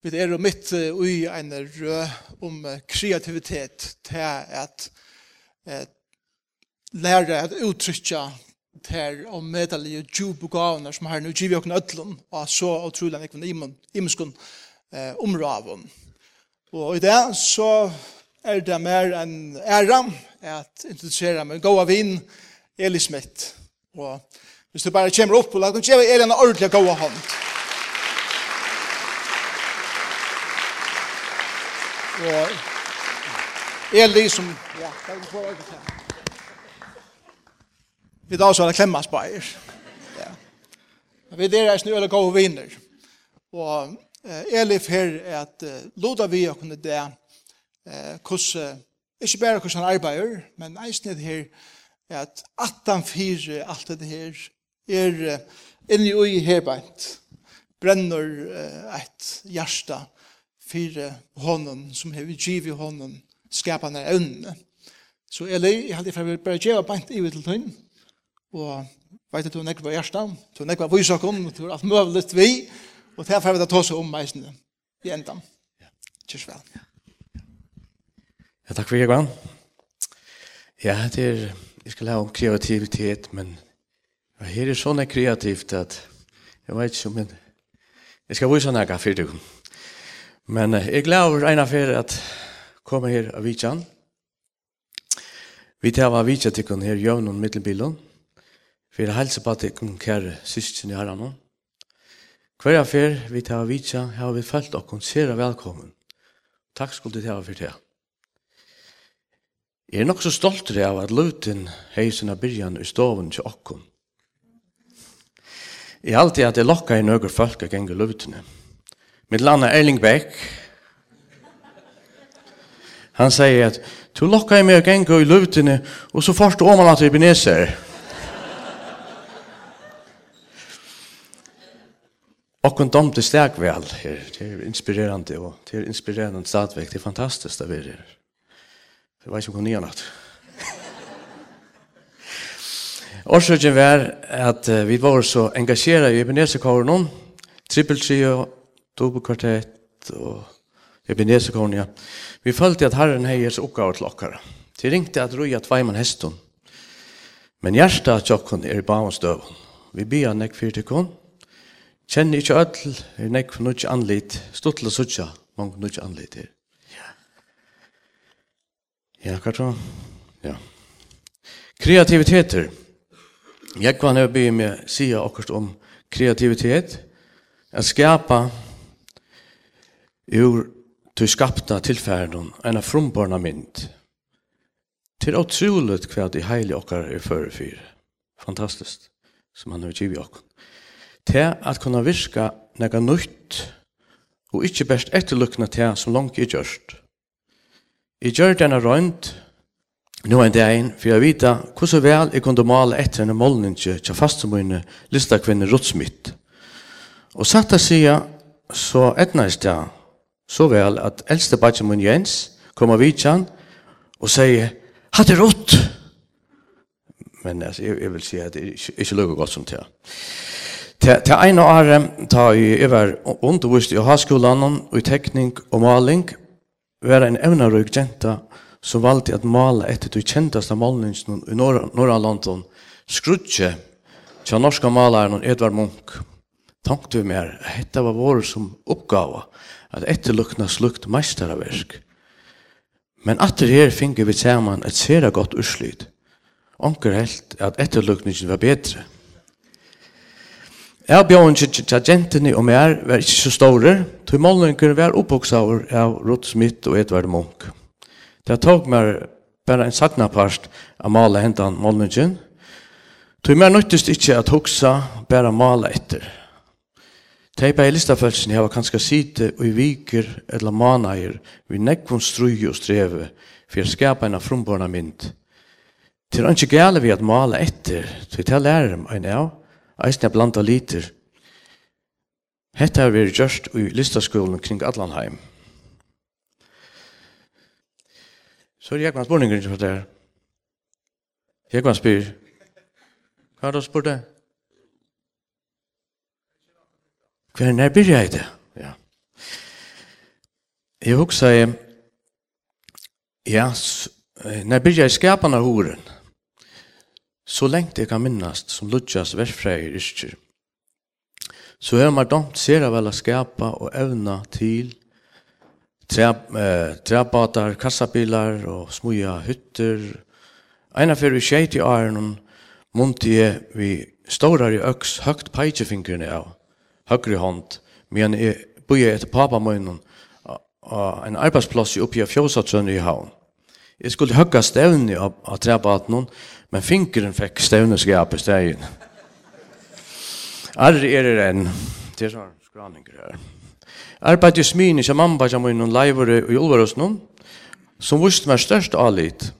Vi er mitt i en rød om kreativitet til at lære at uttrykja til og medelige djup og gavner som har nå givet åkne ødlen og så utrolig enn ikven imenskun områden. Og i det så er det mer enn ære at introdusera meg gå av inn Eli Smith. Og hvis du bare kommer opp og lager, så er Eli en ordentlig gåa hånd. Og jeg liksom, ja, det er prøve ikke til. Vi da også har klemmas på eier. Ja. Vi der er snu eller gode vinner. Og Elif her er at loda vi å kunne det uh, hos... Uh, ikke bare hos han arbeider, men eisen eisnet her er at 18-4, alt det her, er uh, inni ui herbeint, brenner uh, et hjärsta, for honom, som har giv i honom, skapande evne. Så Eli, lei, jeg hadde for å bare gjøre bant i til tøyn, og vet at du nekva hjertan, du nekva vysakon, du er alt mulig vi, og det er for å ta seg om meisene i endan. Kjørs vel. Ja, takk for Jørgen. Ja, det er, jeg skal ha om kreativitet, men her er sånn kreativt at, jeg vet ikke, men jeg skal vise noe for deg. Ja. Men eh, jeg gleder over en affære at komme her av Vidjan. Vi tar av Vidjan til her jøvn og middelbilen. For jeg helser på at jeg kan kjære syskene i herren. Hver affære vi tar av Vidjan har vi følt og konsere velkommen. Takk skal du ta for det. Jeg er nok så stolt av at luten heisen av byrjan i stoven til okken. Jeg er alltid at jeg lokker i nøyre folk og ganger lutene. Mitt land er Erling Beck. Han sier at Du lokka i meg og genga i luftene, og så forstå om han at jeg beneser. Okkon domte steg vel her. Det er inspirerende, og det er inspirerende stadvek. Det er fantastisk det vi er her. Det var ikke noe nye natt. Årsøkjen var at vi var så engasjeret i Ebenezer-kåren, trippeltrio dubbelkvartett og Ebenezer ja. Vi følte at Herren heier så oppgave til okkara. De ringte at roja tveimann heston. Men hjertet av tjokken er i bavnstøven. Vi bia nek fyrtikon. kon. Kjenner ikke ødel, er nek for nukk anlit. Stuttel og suttja, mange nukk anlit her. Ja. Ja, hva tror Ja. Kreativiteter. Jeg kan jo be med sida akkurat om kreativitet. At skapa kreativitet ur til skapta tilfærden en av frumborna mynd. Til åtsulet hva de heilige okkar er føre fyr. Fantastisk, som han har givet okkar. Til at kunna virka nega nøyt og ikkje best etterlukna til som langt er gjørst. I gjør denne rønt, Nå en dag inn, for jeg vita hvordan vel jeg kunne male etter en målninge til fastemøyne listakvinne Rotsmitt. Og satt å sige, så etnast jeg så vel at eldste badgen min Jens kom av vidtjan og sier «Ha det rått!» Men altså, jeg, jeg vil si at det er ikke, ikke lukker godt som. Til, til en og året da jeg over undervist i høyskolen og i tekning og maling var en evnerøyk jenta som valgte at male etter de kjenteste malingen i Norrlandon skrutje til norska malaren Edvard Munch. Tankte vi mer, dette var vår som oppgave at etterlukna slukt meistaraverk. Men atter her finner vi saman et sera godt urslyd. Onker helt at etterlukningen var bedre. Jeg bjør ikke til agentene og mer var ikke så store, til målen kunne være oppvokset av Ruth Smith og Edvard Munch. Det tok meg bare en sakna part av male hentan målningen, Til mer nøytist ikkje at hugsa, bare male etter. Tei bei listafelsen hava kanska site og i viker eller manair vi nekvun strui og streve for å skapa en frumborna mynd. Til anki gale vi at mala etter, til til lærum ein av, eisne blanda liter. Hetta har vi gjørst i listaskolen kring Adlanheim. Så er Jekvann spurninger for det her. Spyr, hva har du spurt det? Hver nær byrja i det? Ja. Jeg hugsa i, ja, nær byrja i skapan av horen, så lengt jeg kan minnast som Lutjas versfreier yrkjer, så har man domt sera vel å skapa og evna til trebatar, kassabilar og smuja hytter. Eina fyrir vi tjeit i æren munti vi stårar i øks høgt peitjefingerne av høyre hånd, men jeg bøyer etter papamøynen og en arbeidsplass oppe i Fjøsatsønne i havn. Jeg skulle høyre stevne av, av trebaten, men finkeren fikk stevneskap i stegen. Arre er det en. Det er sånn skraninger her. Arbeid i smyne som mamma som var innom leivere i Ulvarøsnum, som visste meg størst alit,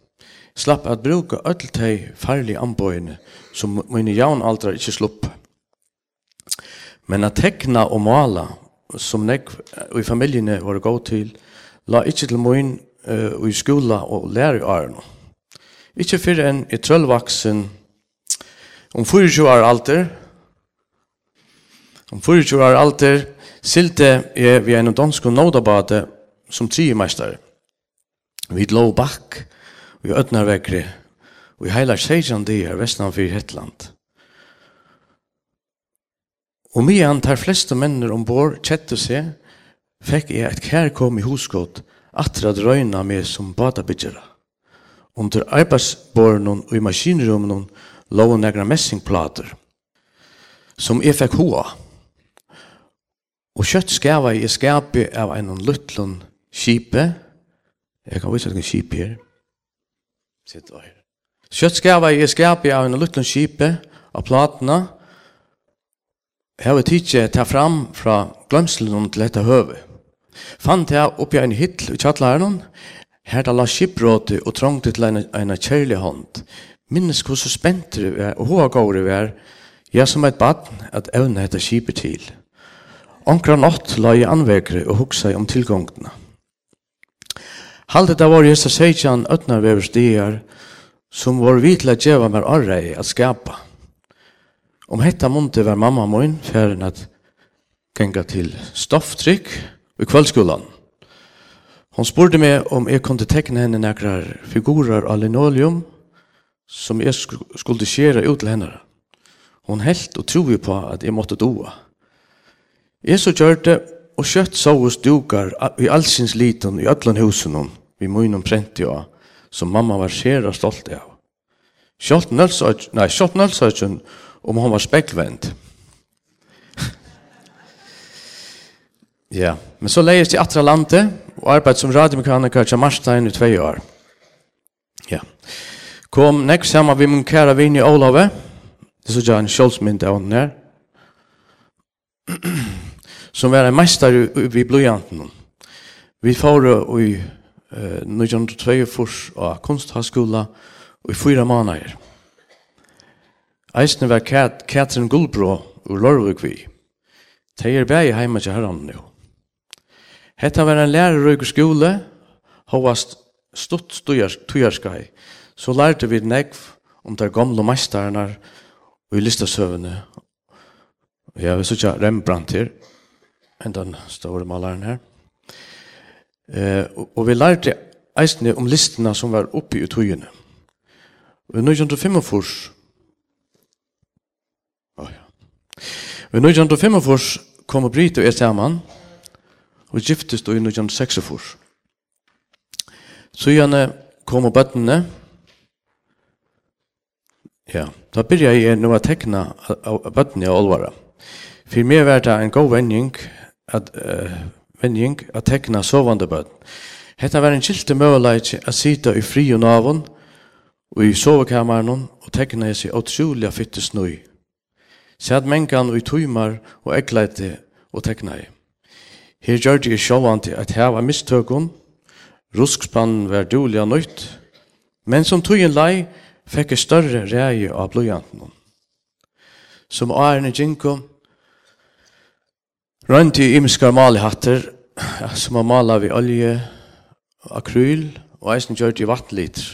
slapp at bruka öll teg farlige anbøyene som mine jaunaldrar ikke slupp. Men at tekna og mala, som nek og i familjene var det god til, la ikkje til moin uh, i skola og lære i åren. Ikkje fyrir enn i trøllvaksen om 24 år alder, om 24 år alder, silte jeg vi en dansk nådabade som triemeister. Vi lå bakk, vi ødnar vekkri, og i heilar sejan det er vestland for Hetland. Og medan tar fleste mennene ombord kjette seg, fikk jeg et kærkom i hosgått, atra drøyna meg som badabidgjera. Under arbeidsbornen og i maskinrummen lå negra messingplater, som jeg fikk hoa. Og kjøtt skava i skapet av en luttlen kipe, jeg kan vise at det er kipe her, sitt og her. Kjøtt skava i skapet av en luttlen kipe av platene, Jeg vil tidsje ta fram fra glømselen til dette høve. Fant jeg oppi en hittl i kjattlæren, her da la skipbråte og trongte til en, en kjærlig hånd. Minnes hvor så spent det var, og hva går det var, jeg som et bad at evne hette skipet til. Onkra natt la jeg anvekere og hugsa om tilgångene. Halde det var Jesus seitjan ötna vever stier, som var vitla djeva mer arrei at skapa. Om hetta munte var mamma min færen at genga til stofftrykk i kvällskolan. Hon spurte meg om jeg kunne tekne henne nekrar figurer av linoleum som jeg skulle skjera ut til henne. Hon helt og tro på at jeg måtte doa. Jeg så gjør det, og kjøtt så hos dukar i allsins liten i allan husen hon, vi munnen prenti av, som mamma var skjera stolt av. Kjøtt nølsøtjen, nei, kjøtt nølsøtjen, om han var speckvänd. ja, men så leies til Atra Atralante og arbeid som radiomekaniker til Marstein i två år. Ja. Kom näst samman vi min kæra vinn i Olave. Det såg jag en kjølsmynd av den her. som var en mästare i blodjanten. Vi får i eh, 1902 av kunsthögskola och i fyra månader. Eisne var Kat, Katrin Gullbro ur Lorvik vi. De er bæg heima til herran nu. Hetta var en lærerøyk skole, hovast stutt tujarskai, så lærte vi negv om der gamle meistarenar og i listasøvene. Ja, vi sykja Rembrandt her, enn den store malaren her. Eh, og vi lærte eisne om listene som var oppi i tujene. Og i 1945 Vi nu gjør fem av oss kom og bryt og er sammen, og giftes og i nu gjør seks av oss. Så gjerne kom og bøttene, ja, da byrja jeg nå å tekne av bøttene og olvara. For meg var det en god vending at, uh, vending at tekne sovande bøtten. Hetta var en kilte møleik at sita i fri og navon, og i sovekammeren og tekna hessi åtsjulia fytte snøy Sæt mengan og tøymar og ekleite og teknai. Her gjør det sjåvante at her var mistøkken, ruskspannen var dulig og nøyt, men som tøyen lei fikk jeg større reie av blodjanten. Som æren i Ginko, rønt i imiskar malihatter, som har malet vi olje, akryl og eisen gjør det i vattliter.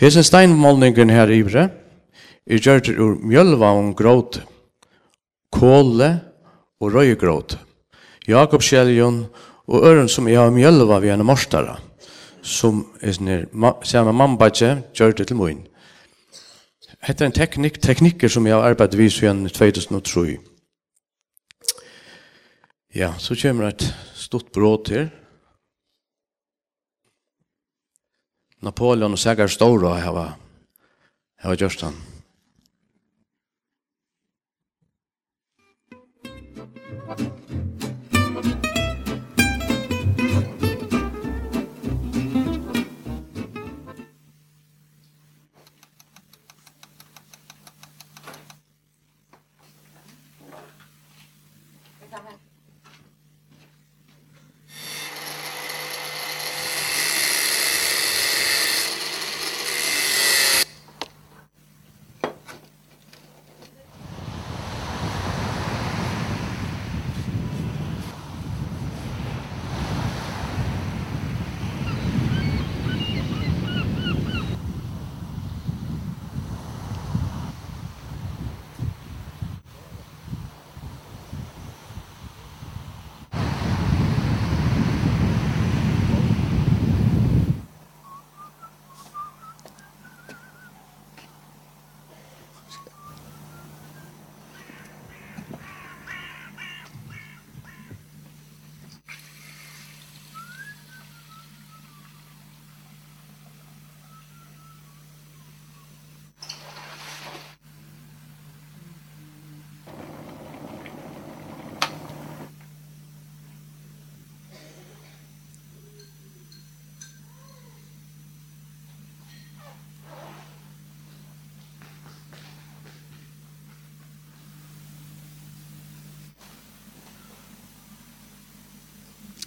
Hesen steinmålningen her i brev, er gjørt ur mjølva og gråte, kåle og røyegråte, Jakobskjeljon og øren som jeg har mjølva vi en morstara, som er sånn her, sier man mannbadje, gjør det til moin. Hette er en teknikk, teknikker som jeg har arbeidet vis for henne 2003. Ja, så kommer et stort bråd til. Napoleon og Sagar Stora har vært gjort han. Thank you.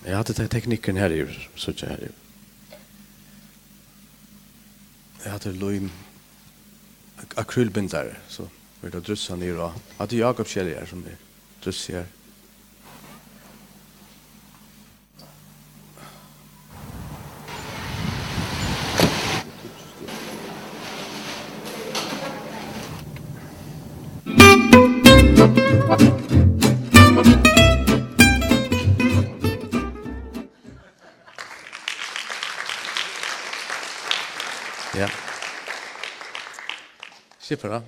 Jag hade den tekniken här i så ikke Jag i. Jeg hadde loim så vi hadde drussa ner og Hade Jakob Kjellier som det drussar. her. Thank you. klipper da.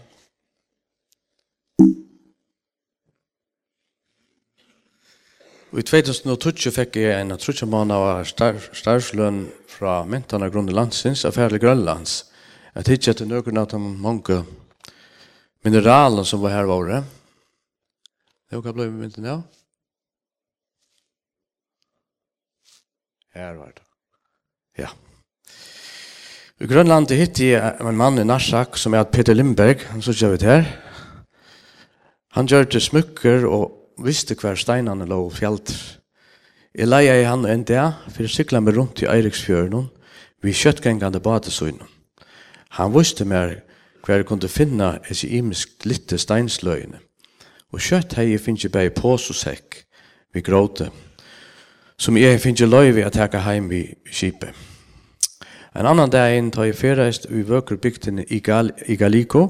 Og i 2020 fikk jeg en trutje måned av starvsløn fra myntan av grunnen landsins av Færlig Grønlands. Jeg tidsi til noen av de mange mineralen som var her våre. Det var hva ble vi myntan ja. Her var det. Ja. I Grønland hitt jeg en mann i Narsak som er Peter Lindberg, han så kjøver her. Han gjør det smykker og visste hver steinene lå og fjellt. Jeg leia i han en dag, for jeg sykla meg rundt i Eiriksfjøren, vi kjøttgengande badesøyne. Han visste meg hver jeg kunne finne et imisk litte steinsløyene. Og kjøtt hei jeg finnes bare pås og sekk, vi gråte, som jeg finnes løyve at jeg heim i skipet. En annan dag inn tar jeg ferreist i vøkerbygdene i, Gal i Galiko,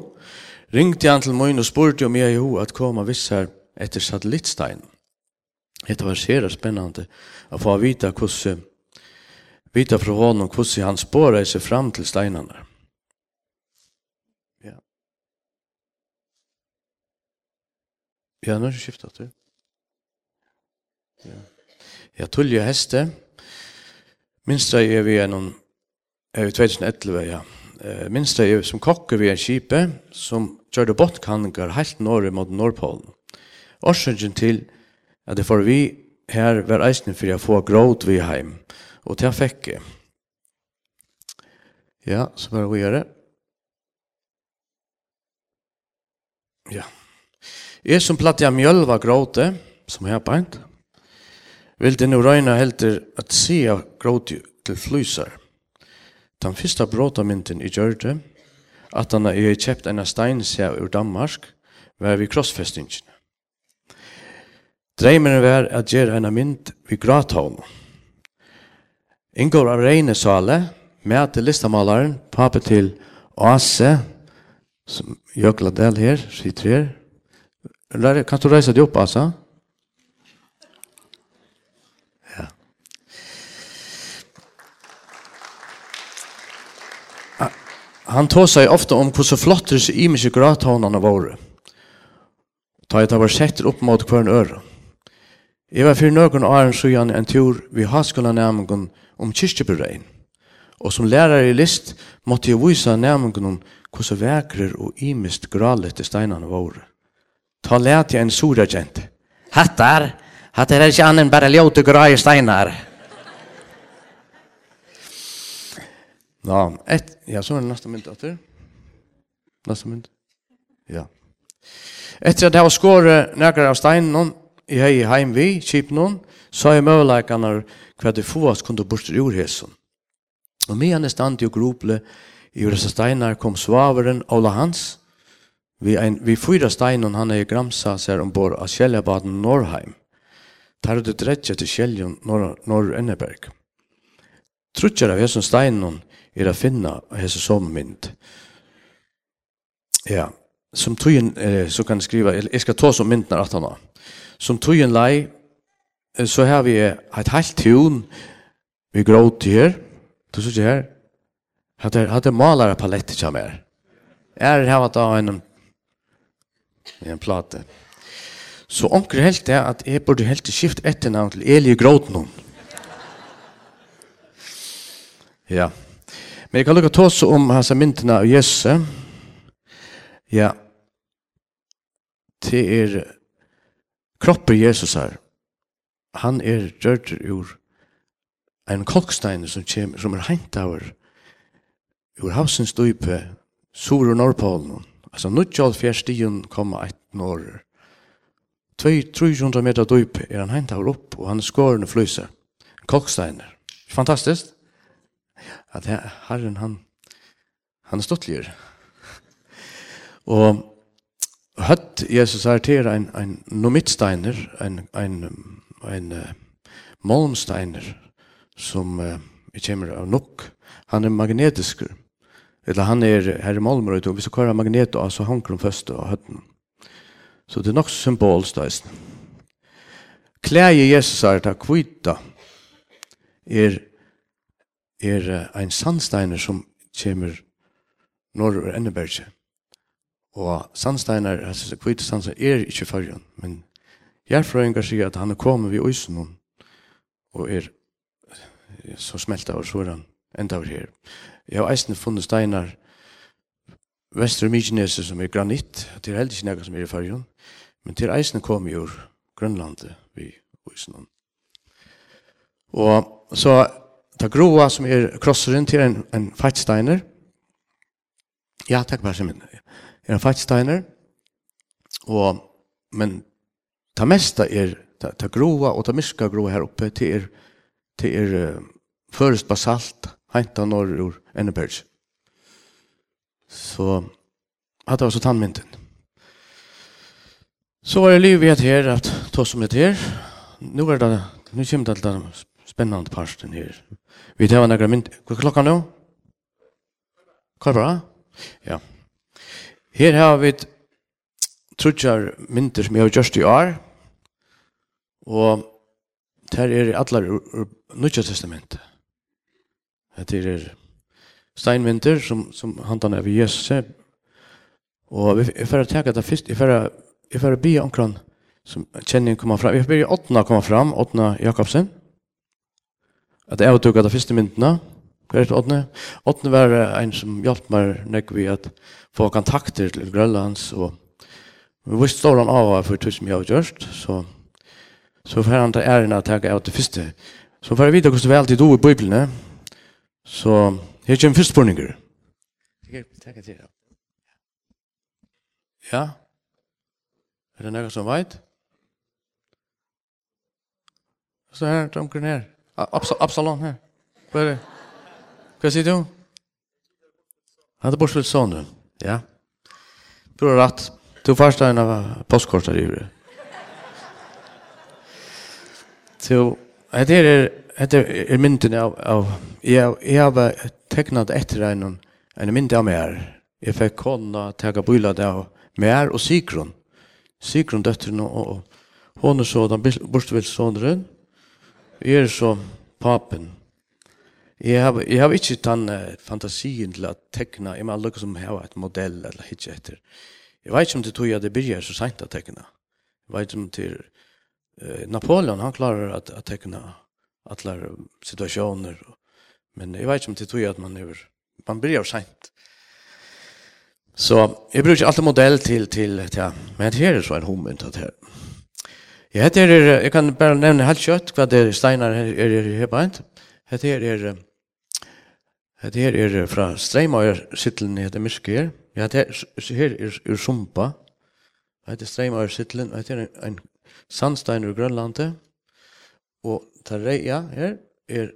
ringte han til Moin og spurte om jeg jo at koma vissar etter satellittstein. Det var sera spennande å få vite hvordan vita fra honom hvordan han spårer seg fram til steinene. Ja. Ja, nå er det skiftet du. Ja. Jeg tuller heste. Minst er vi gjennom i 2011, ja. Minst det er som kokke vi en kipe som gjør det bortkanninger helt norr mot Nordpolen. Årsøkjen til at det får vi her var eisen for å få gråd vi heim, og til jeg fikk. Ja, så bare vi gjør det. Ja. Jeg som platt jeg mjølva gråte, som jeg har beint, vil det nå røyne helt til at av gråte til flyser. Ja Den første bråtamynden i Gjørde, at han har kjøpt en steinsja ur Danmark, var vi krossfestingen. Dreimen var at gjøre en mynd vi grathavn. Ingår av Reine Sale, med til listamalaren, pape til Ase, som Jøkla Del her, sitter her. Kan du reise deg opp, Asa? han tog sig ofte om hvordan flotter seg i mye gråthånarna våre. Ta et av var setter upp mot hver en øre. Jeg var for noen åren siden en tur vi har skulle nærmengen om kyrkjeberegn. Og som lærer i list måtte jeg vise nærmengen om hvordan vekrer og imist gralet til steinene våre. Ta lærte jeg en sura kjente. Hattar, hattar er ikke annen bare ljøte grøye steinar. Ja, ett, ja, så är det nästa mynt åter. Nästa mynt. Ja. Efter att jag har skåret några av steinen i hei heim vi, kip noen, så er møvleikene hva det få oss kunne ur hesen. Og med henne stand jo grople i disse steinar kom svaveren Ola Hans, vi, ein, vi fyra steinen han er i Gramsa ser ombord av Kjellabaden Norheim. Tar du dredje til Kjellion Norr, Norr Enneberg. Trutjar av hesson steinen er a finna av hesson som mynd. Ja, som tøyen, eh, så kan jeg skriva, jeg skal ta som myndnar at han har. Som tøyen lei, så har vi et halvt tun vi gråt her. Du ser her. Hadde, hadde malare palette som er. Er her var da en, en plate. Så onker helt det at jeg burde helt skift etternavn til Eli Gråten. Ja. Ja. Men jeg kan lukka tås om hans myntene av Jesse. Ja. Det er kroppen Jesus her. Han er rørt ur en kolkstein som, kjem, som er hent av ur havsens dype sur og norrpolen. Altså, nu tjall fjærstien et eit norr. 200-300 meter dype er han heint av opp, og han skårene flyser. Kolksteiner. Fantastisk at Herren, han, han er og høtt Jesus har til en, en nomitsteiner, en, en, en uh, molmsteiner, som uh, kommer av nok. Han er magnetisk. Eller han er her i Malmö og hvis du kører magnet och så hanker de først och høtten. Så det nok nog symboliskt där. Klär Jesus er ta kvita. Er er ein sandsteiner som kommer når og Enneberg. Og sandsteiner, altså kvite sandsteiner, er ikke fargen, men Gjerfrøyngar sier at han er kommet ved Øysen og er så smelta og så er han enda over her. Jeg har eisen funnet steinar Vestre Mykineset som er granitt, det er heldig ikke som er i fargen, men til eisen kom i ur Grønlandet ved Øysen. Og så Ta groa som er krosseren til en, en feitsteiner. Ja, takk bare som er en feitsteiner. Og, men ta mesta er ta, ta groa og ta myska groa her oppe til er, til er uh, først basalt heinta norr ur Enneberg. Så hatt var så tannmynden. Så var det livet her at ta som et her. Nu er det, nu kommer det spennende parten her. Vi tar en agrement. Hva er klokka nå? Hva er bra? Ja. Her har vi trutjar mynter som jeg har gjort i år. Og her er alle nødja testamentet. Det er steinmynter som, som hantan av Jesus. Og vi får teka det først. vi får be omkring som kjenningen kommer fram. Vi får be åttene kommer fram, åttene Jakobsen at jeg tok av de første myndene, hva er det Åtne? Åtne var en som hjalp meg nek vi at få kontakter til Grønlands, og vi visste stål han av for tusen vi har gjort, så så får han ta æren av å tenke av det første. Så for å vite hvordan vi alltid do i Bibelen, så her kommer første spørninger. Takk til deg. Ja? Er det noen som vet? Så her, tomkren her. Abs Absalon här. Vad är det? Vad säger du? Han är bortsett son Ja. Bror rätt. Du första en av postkortar i det. Så det är det är mynten av av jag jag har tecknat efter en en mynt av mer. Jag fick konna ta bullar där mer och sykron. Sykron döttern och hon så den bortsett sonen. Jeg er så papen. Jeg har, jeg har ikke den fantasien til å tekne, jeg må lukke som har et modell eller hitje etter. Jeg vet ikke om det tog jeg det begynner så sent å tekne. Jeg vet ikke om til uh, Napoleon, han klarer at, at tekne alle situasjoner. Men jeg vet ikke om det tog jeg at man er, man blir sent. Så jeg bruker alltid modell til, til, til, til men her er så en homen til det her. Ja, det er, jeg kan bare nevne helt kjøtt hva det er steinar her, er, er her på en. Det er, er, det er fra Streimøyer sittelen heter Myske her. Ja, det er, her er, er Sumpa. Det er Streimøyer sittelen, det er en, en sandstein ur Grønlandet. Og Tareia her er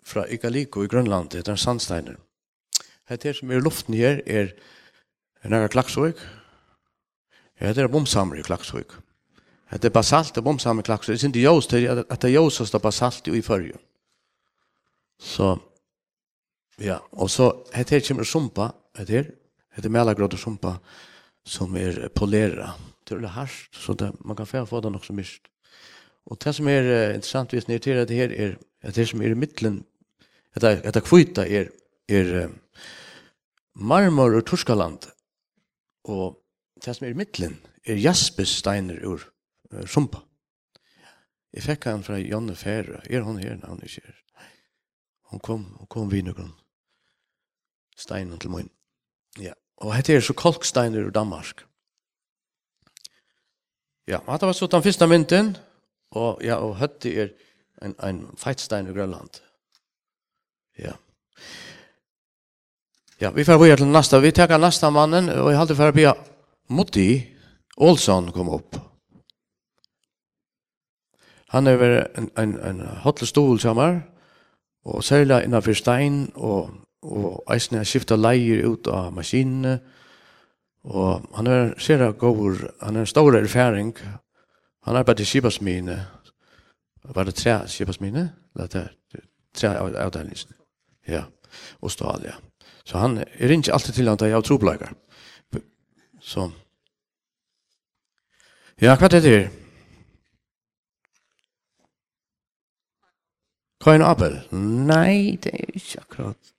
fra Ikaliko i Grønlandet, det er en sandsteiner. Det er som er luften her er, er nærmere Klaksvøk. Ja, det er bomsammer i Klaksvøk. Det er basalt och bomsamme klakser. Det är inte jøs til att det er jøs som basalt i förrju. Så, ja. Och så, det här kommer sumpa, det här. Det er melagråd og sumpa som är polera. Det er hardt, så det, man kan få den också mist. Och det som är uh, intressant vis ner till det her är att det som är i mitten at det er kvita är är marmor ur torskaland. Och det som är i mitten är jaspesteiner ur uh, sumpa. Jeg fikk han fra Janne Fære. Er hun her? Nei, hun er ikke her. Hun kom, hun kom vid noen steinen til min. Ja. Og hette er så kolksteiner i Danmark. Ja, og det var så den første mynten. Og, ja, og hette er en, en feitstein i Grønland. Ja. Ja, vi får börja til nästa. Vi tar nästa mannen og jeg halte for å be Motti Olsson kom opp. Han er vel en, en, en hotle stol sammen, og særlig innenfor stein, og, og eisen har skiftet leier ut av maskinene, og han er ser god, han er en stor erfaring, han er bare til skipasmine, var det tre Kibasmine? Det er tre avdelingene, ja, og stål, ja. Så han er ikke alltid til han, det er av tropleger. Så, ja, hva er det her? Kain Abel? Nei, det er ikke akkurat.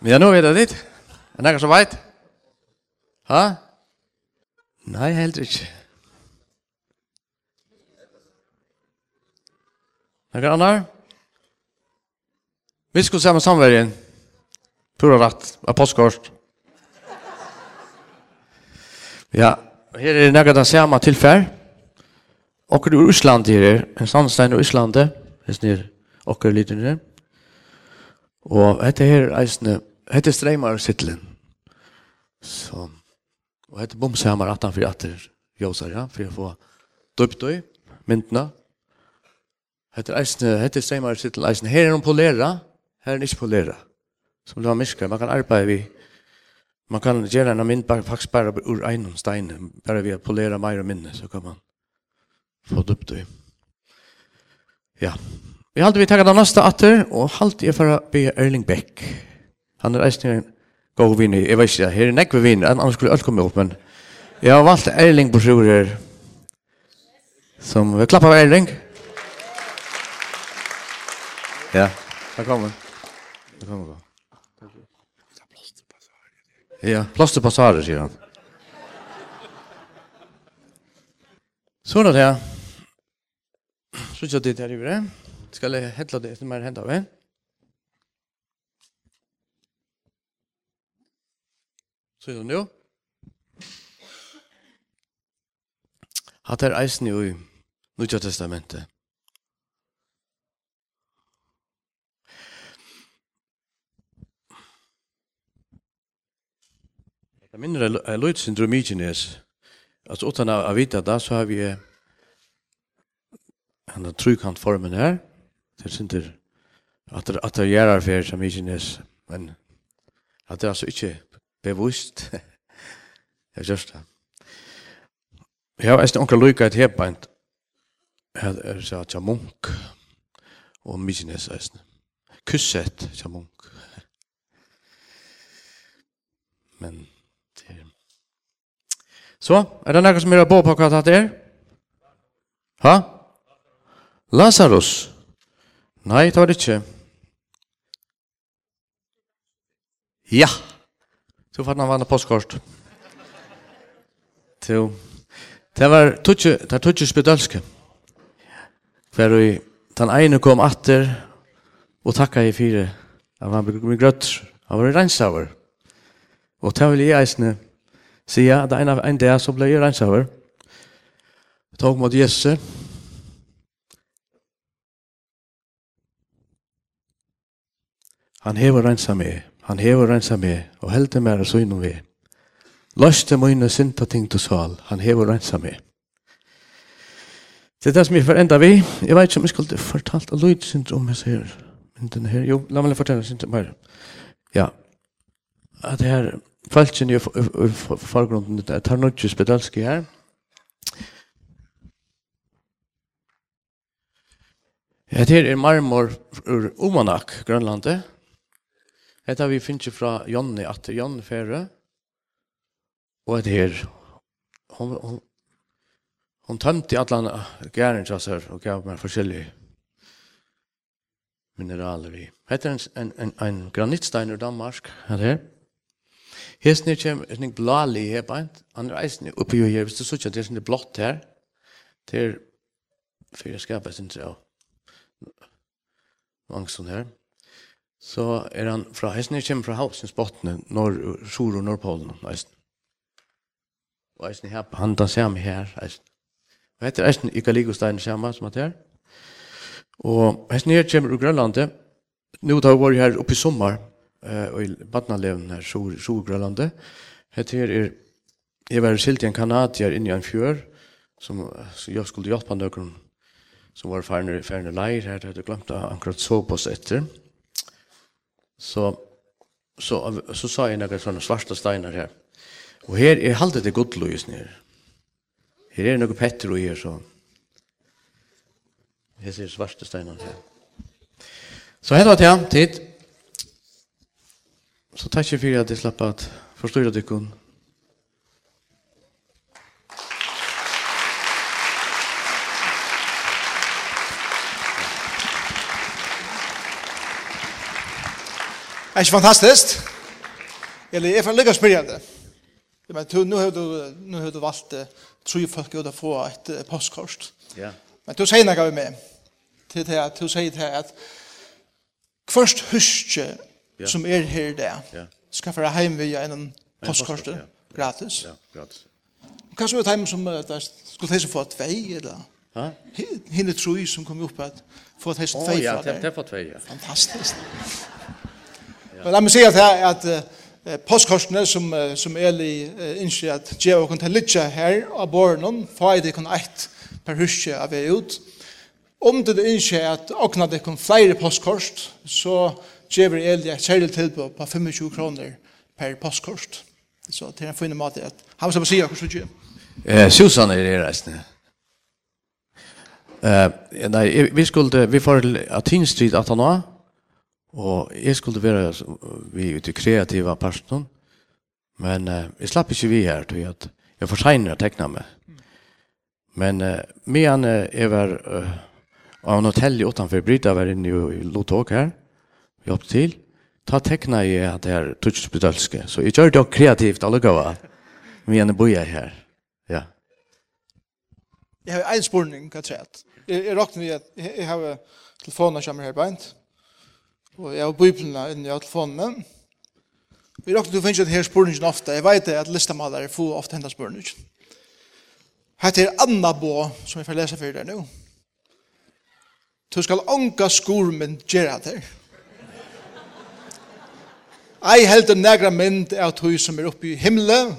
Men ja, nå vet det ditt. Er det noen som vet? Ha? Nei, heller ikke. Noen annar? Vi skal se med samverjen. Pura rett. postkort. Ja, her er noen den samme tilfell. Og i Russland her, en sandstein i Øslandet, hvis er okkar lytene. Og dette her eisne, dette streimar sitlin. Så, og hetta bomsehamar atan fyrir atter jåsar, ja, fyrir å få døptøy, myndna. Hette eisne, hette streimar sittlen eisne. Her er hon polera, her er hon ikke polera. Som det var myskar, man kan arbeide vi Man kan gjøre en mynd bare, faktisk bare ur en stein, bare ved å polere mer og minne, så kan man få det opp til. Ja. Vi halte vi takka den næsta atter, og halte jeg for å be Erling Beck. Han er eisne en god vinn i, jeg vet ikke, her er nekve vinn, en annen skulle alt komme opp, men jeg har valgt Erling på sjur her, som vi klapper av Erling. Ja, velkommen. Velkommen. Ja, plasterpassager, sier han. Så er det, ja. Så ikke at det er i det. Skal jeg hentla det som er hentet av, eh? Så er det nå. Hatt er eisen i Nudja testamentet. Jeg minner jeg løyt syndrom i kines. Altså, utan å vite det, så har vi en trykant formen her det synder at det, at det gjør er for som ikke nes, men at det er altså ikke bevust. Jeg er det. Jeg har eisen onkel lykka et hebbeint, her er så at jeg munk, og mye nes eisen. Kusset, jeg munk. Men, det er... Så, er det noen som er på på hva det er? Ha? Lazarus. Lazarus. Nei, det var det ikke. Ja. Så fann han vann postkort. Så. Det var tutsi, det var tutsi spedalske. Hver og den ene kom atter og takka i fire. Han var med grøtt. Han var reinsauer. Og det vil jeg eisne sier at en, en dag så ble jeg reinsauer. Tog mot Jesus. Han hever rensa meg, han hever rensa meg, og heldur meg og søgnum vi. Løste mine synta ting til sal, han hever rensa meg. Det er det som jeg får enda vi. Jeg vet ikke om jeg skulle fortalt av Lloyd syndrom jeg sier. Men den her, jo, la meg fortelle syndrom her. Ja. At det her, falskjen i forgrunden, det er Tarnodje Spedalski her. Ja, det her er marmor ur Omanak, Grønlandet. Hetta vi finner fra Jonny at Jonny Fere. Og et her. Hon, hon, hon tømte alle her, og gav meg forskjellige mineraler i. Hetta er en, en, en, en granitstein ur Danmark. Her her. Hesne kjem en blali her beint. er eisen oppi jo her. Hvis du sier at det er sånn blått her. til fyrir skapet sin tre av. Mangsson her. Så er han fra Hesner, kommer fra Hausens bottene, nord, sur og nordpolen, nesten. Og Hesner her, han da ser meg her, Hesner. Og heter Hesner, ikke like stein som at her. Og Hesner her kommer fra Grønlandet. Nå har vi vært her oppe i sommer, og i Badnaleven her, sur, sur Grønlandet. heter her er, jeg var silt i en kanadier inne i en fjør, som så jeg skulle hjelpe han døkeren, som var ferne, ferne leir her, jeg hadde glemt å akkurat så på oss etter så så så sa jag några såna svarta stenar här. Och här är haltet det gott lös ner. Här är några petter och här så. Här ser svarta stenar här. Så här var det tid. Så tack för att det slapp at förstå det kunde. Er ikke fantastisk? Eller jeg får lykke å spørre det. Men du, nå har du, nå har du valgt uh, tre folk ut å få et uh, postkort. Ja. Men du sier noe med til det at du sier til at først huske ja. som er her der ja. skal være hjem via en postkort ja. gratis. Ja, gratis. Hva så er det hjem som skulle de som få et eller? Ha? Hine tru som kom opp at få ett häst två. Oh, ja, det var två. Fantastiskt. Men la meg si at, at uh, postkorsene som, uh, som Eli uh, innskjer at djeva og konta litja her av borren, for i det eit per huske av er ut. Om det innskjer at åkna det kun flere postkort, så djever Eli et særlig tilbud på 25 kroner per postkort. Så det er en fin måte at han skal si akkurat så ikke. Eh, Susan er det reisende. Eh, nei, vi skulle, vi får Atin Street han var, Og jeg skulle være vi ute kreativa personen, men uh, jeg slapp ikke vi her, tror jeg, at jeg forsegner å tekne meg. Men uh, medan uh, jeg var uh, av en hotell utenfor Bryta, var inne i Lotok her, vi hoppet til, ta tekna jeg at det er tutsbedølske. Så jeg gjør det også kreativt, alle gav, medan jeg bor her. Ja. Jeg har en spurning, hva tror jeg? Jeg jeg råkner vi at jeg jeg har telefonen som er her beint og jeg har biblene inni av telefonen. Vi råkker til å finne denne spørningen ofte. Jeg vet at listemalere får ofte hendet spørningen. Hette er Anna Bå, som jeg får lese for deg nå. Du skal ånka skormen gjøre det. Ei held en negra mynd er at hun som er oppe i himmelen,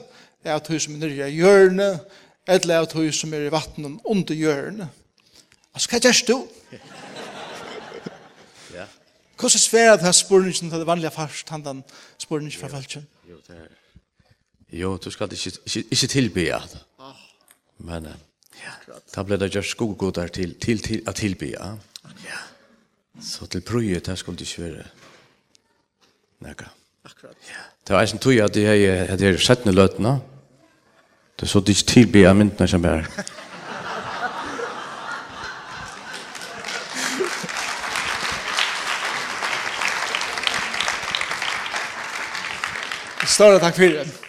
er at hun som er nere i hjørnet, eller er at hun som er i vattnet under hjørnet. Altså, hva gjør du? Hvordan svære det her spurningen til det vanlige først, han den spurningen fra velgen? Jo, det er... Jo, du skal ikke, ikke, ikke tilby det. Men ja, da ble det gjort skogodar til, til, til å tilby Ja. Så til prøyet, det skulle det ikke være noe. Akkurat. Ja. Det var en tog at jeg hadde sett ned løtene. Det så det ikke tilbya myndene som er. Stora tack för det.